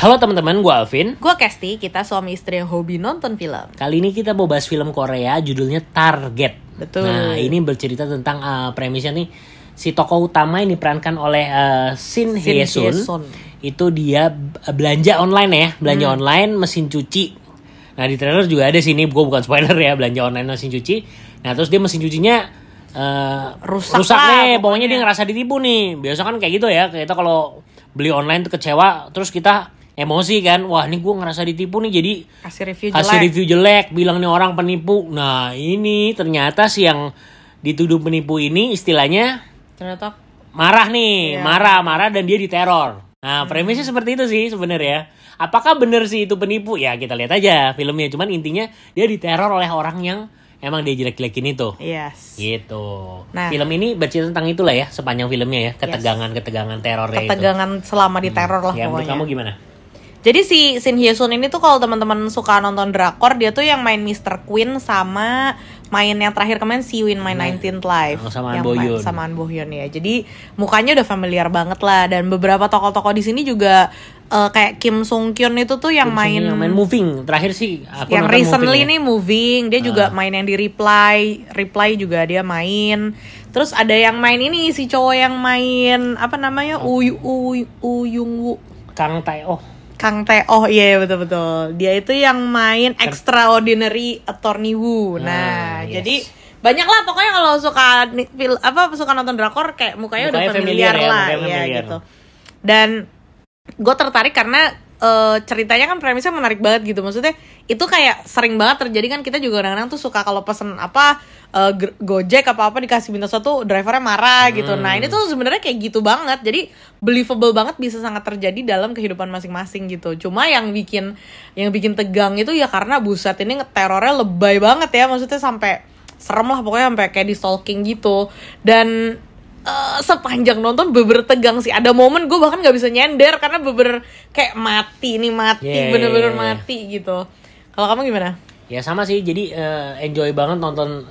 Halo teman-teman, gue Alvin. Gue Kesti, kita suami istri yang hobi nonton film. Kali ini kita mau bahas film Korea, judulnya Target. Betul. Nah, ini bercerita tentang uh, premisnya nih si tokoh utama yang diperankan oleh uh, Shin Hye Sun. Hye-sun. Itu dia belanja online ya, belanja Hmm. online mesin cuci. Nah di trailer juga ada sini, gue bukan spoiler ya, belanja online mesin cuci. Nah terus dia mesin cucinya uh, Rusak rusak lah, nih, pokoknya pokoknya. dia ngerasa ditipu nih. Biasa kan kayak gitu ya, kita kalau beli online tuh kecewa, terus kita emosi kan, wah ini gue ngerasa ditipu nih, jadi Kasih review kasih jelek. review jelek, bilang nih orang penipu. Nah ini ternyata si yang dituduh penipu ini istilahnya Ternyata marah nih, Iya. marah, marah dan dia diteror. Nah premisnya seperti itu sih sebenarnya. Apakah bener sih itu penipu? Ya kita lihat aja filmnya. Cuman intinya dia diteror oleh orang yang emang dia jelek-jelekin itu. yes. Gitu. Nah. Film ini bercerita tentang itulah ya sepanjang filmnya ya, ketegangan-ketegangan terornya itu. Ketegangan selama diteror lah Ya pokoknya. kamu gimana? Jadi si Shin Hye Sun ini tuh kalau teman-teman suka nonton drakor, dia tuh yang main Mr. Queen sama main yang terakhir kemarin See You in My 19th Life. Oh, sama yang An Bo main- Hyun. sama An Bo Hyun ya. Jadi mukanya udah familiar banget lah dan beberapa tokoh-tokoh di sini juga eh, kayak Kim Sung Kyun itu tuh yang main yang main moving terakhir sih aku yang recently moving ya. nih moving dia juga Ah. main yang di reply reply juga dia main terus ada yang main ini si cowok yang main apa namanya Uy Uy Uyung Woo Kang Tae oh Kang Tae oh iya betul betul. Dia itu yang main extraordinary attorney Woo nah Ah, yes. jadi banyak lah pokoknya kalau suka ni- fil- apa suka nonton drakor kayak mukanya, udah Mukanya familiar, familiar ya, lah. ya familiar. gitu. Dan gue tertarik karena eh, ceritanya kan premisnya menarik banget gitu. Maksudnya itu kayak sering banget terjadi kan kita juga kadang-kadang tuh suka kalau pesen apa gr- gojek apa apa dikasih bintang satu drivernya marah gitu. Nah ini tuh sebenarnya kayak gitu banget. Jadi believable banget bisa sangat terjadi dalam kehidupan masing-masing gitu. Cuma yang bikin yang bikin tegang itu ya karena buset ini terornya lebay banget ya. Maksudnya sampai serem lah pokoknya sampai kayak di stalking gitu. Dan eh, sepanjang nonton beber tegang sih ada momen gue bahkan nggak bisa nyender karena beber kayak mati nih mati Yeah, bener-bener yeah, yeah. mati gitu kalau kamu gimana Ya sama sih, jadi eh, enjoy banget nonton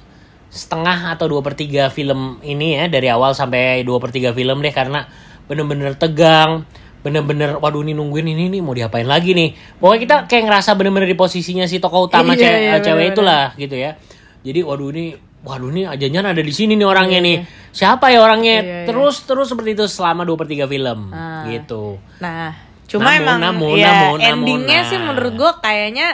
setengah atau dua per tiga film ini ya dari awal sampai dua per tiga film deh karena bener-bener tegang, bener-bener waduh ini nungguin ini nih mau diapain lagi nih. Pokoknya kita kayak ngerasa bener-bener di posisinya si tokoh utama Iya, cewek, iya, cewek bener-bener. itulah gitu ya. Jadi waduh ini waduh ini ajangan ada di sini nih orangnya Iya, nih. Siapa ya orangnya? Iya, iya. Terus terus seperti itu selama dua per tiga film Ah. gitu. Nah, cuma Namun, emang namun, ya namun, namun, endingnya nah. sih menurut gue kayaknya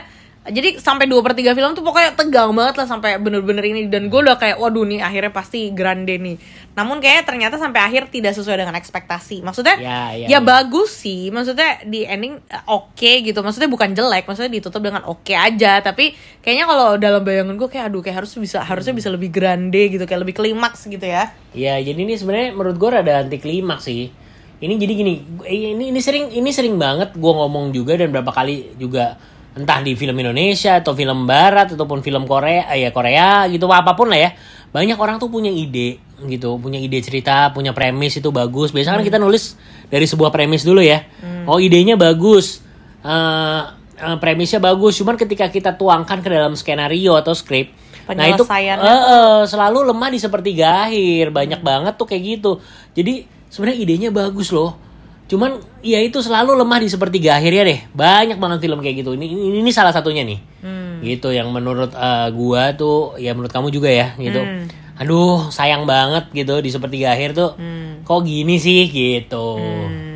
jadi sampai dua per tiga film tuh pokoknya tegang banget lah sampai bener-bener ini dan gue udah kayak waduh nih akhirnya pasti grande nih. Namun kayaknya ternyata sampai akhir tidak sesuai dengan ekspektasi. Maksudnya Ya, ya, ya ya. bagus sih, maksudnya di ending eh, oke gitu. Maksudnya bukan jelek, maksudnya ditutup dengan oke aja. Tapi kayaknya kalau dalam bayangan gue kayak aduh kayak harus bisa harusnya bisa lebih grande gitu, kayak lebih klimaks gitu ya. Ya jadi ini sebenarnya menurut gue rada anti klimaks sih. Ini jadi gini, ini ini sering ini sering banget gue ngomong juga dan berapa kali juga entah di film Indonesia atau film Barat ataupun film Korea, eh, ya Korea gitu apa pun lah ya. Banyak orang tuh punya ide gitu, punya ide cerita, punya premis itu bagus. Biasanya kan kita nulis dari sebuah premis dulu ya. Oh idenya bagus, eh, eh, premisnya bagus. Cuman ketika kita tuangkan ke dalam skenario atau skrip, nah itu eh, eh, selalu lemah di sepertiga akhir banyak banget tuh kayak gitu jadi sebenarnya idenya bagus loh cuman ya itu selalu lemah di sepertiga akhir ya deh banyak banget film kayak gitu ini ini, ini salah satunya nih Hmm. gitu yang menurut eh, gua tuh ya menurut kamu juga ya gitu Hmm. aduh sayang banget gitu di sepertiga akhir tuh Hmm. kok gini sih gitu Hmm.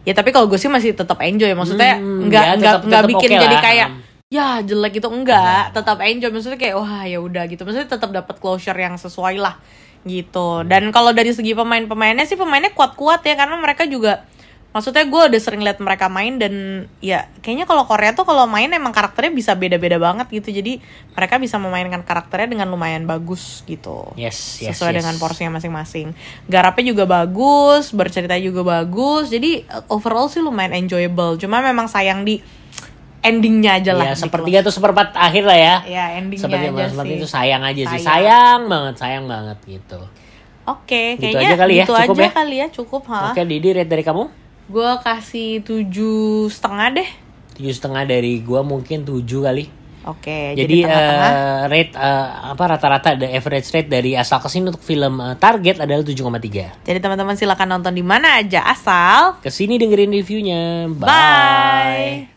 Ya tapi kalau gue sih masih tetap enjoy, maksudnya Hmm, nggak ya, nggak tetap- nggak tetap bikin oke jadi lah. kayak ya jelek gitu enggak, tetap enjoy. Maksudnya kayak wah ya udah gitu, maksudnya tetap dapat closure yang sesuai lah gitu. Dan kalau dari segi pemain-pemainnya sih pemainnya kuat-kuat ya karena mereka juga maksudnya gue udah sering lihat mereka main dan ya kayaknya kalau Korea tuh kalau main emang karakternya bisa beda-beda banget gitu jadi mereka bisa memainkan karakternya dengan lumayan bagus gitu yes yes sesuai yes. dengan porsinya masing-masing. Garapnya juga bagus, bercerita juga bagus. Jadi overall sih lumayan enjoyable. Cuma memang sayang di endingnya aja lah. ya sepertiga tuh seperempat akhir lah ya. Ya endingnya seperti aja seperti sih. itu sayang aja sih Sayang. sayang banget sayang banget gitu Oke, Gitu kayaknya aja kali ya, gitu cukup aja ya? kali ya cukup ha. oke Didi rate dari kamu Gue kasih tujuh setengah deh. tujuh setengah dari gua mungkin tujuh kali Oke, Jadi, tengah-tengah. eh, rate eh, apa rata-rata the average rate dari asal ke sini untuk film eh, Target adalah 7,3. Jadi teman-teman silakan nonton di mana aja asal. Ke sini dengerin reviewnya. Bye.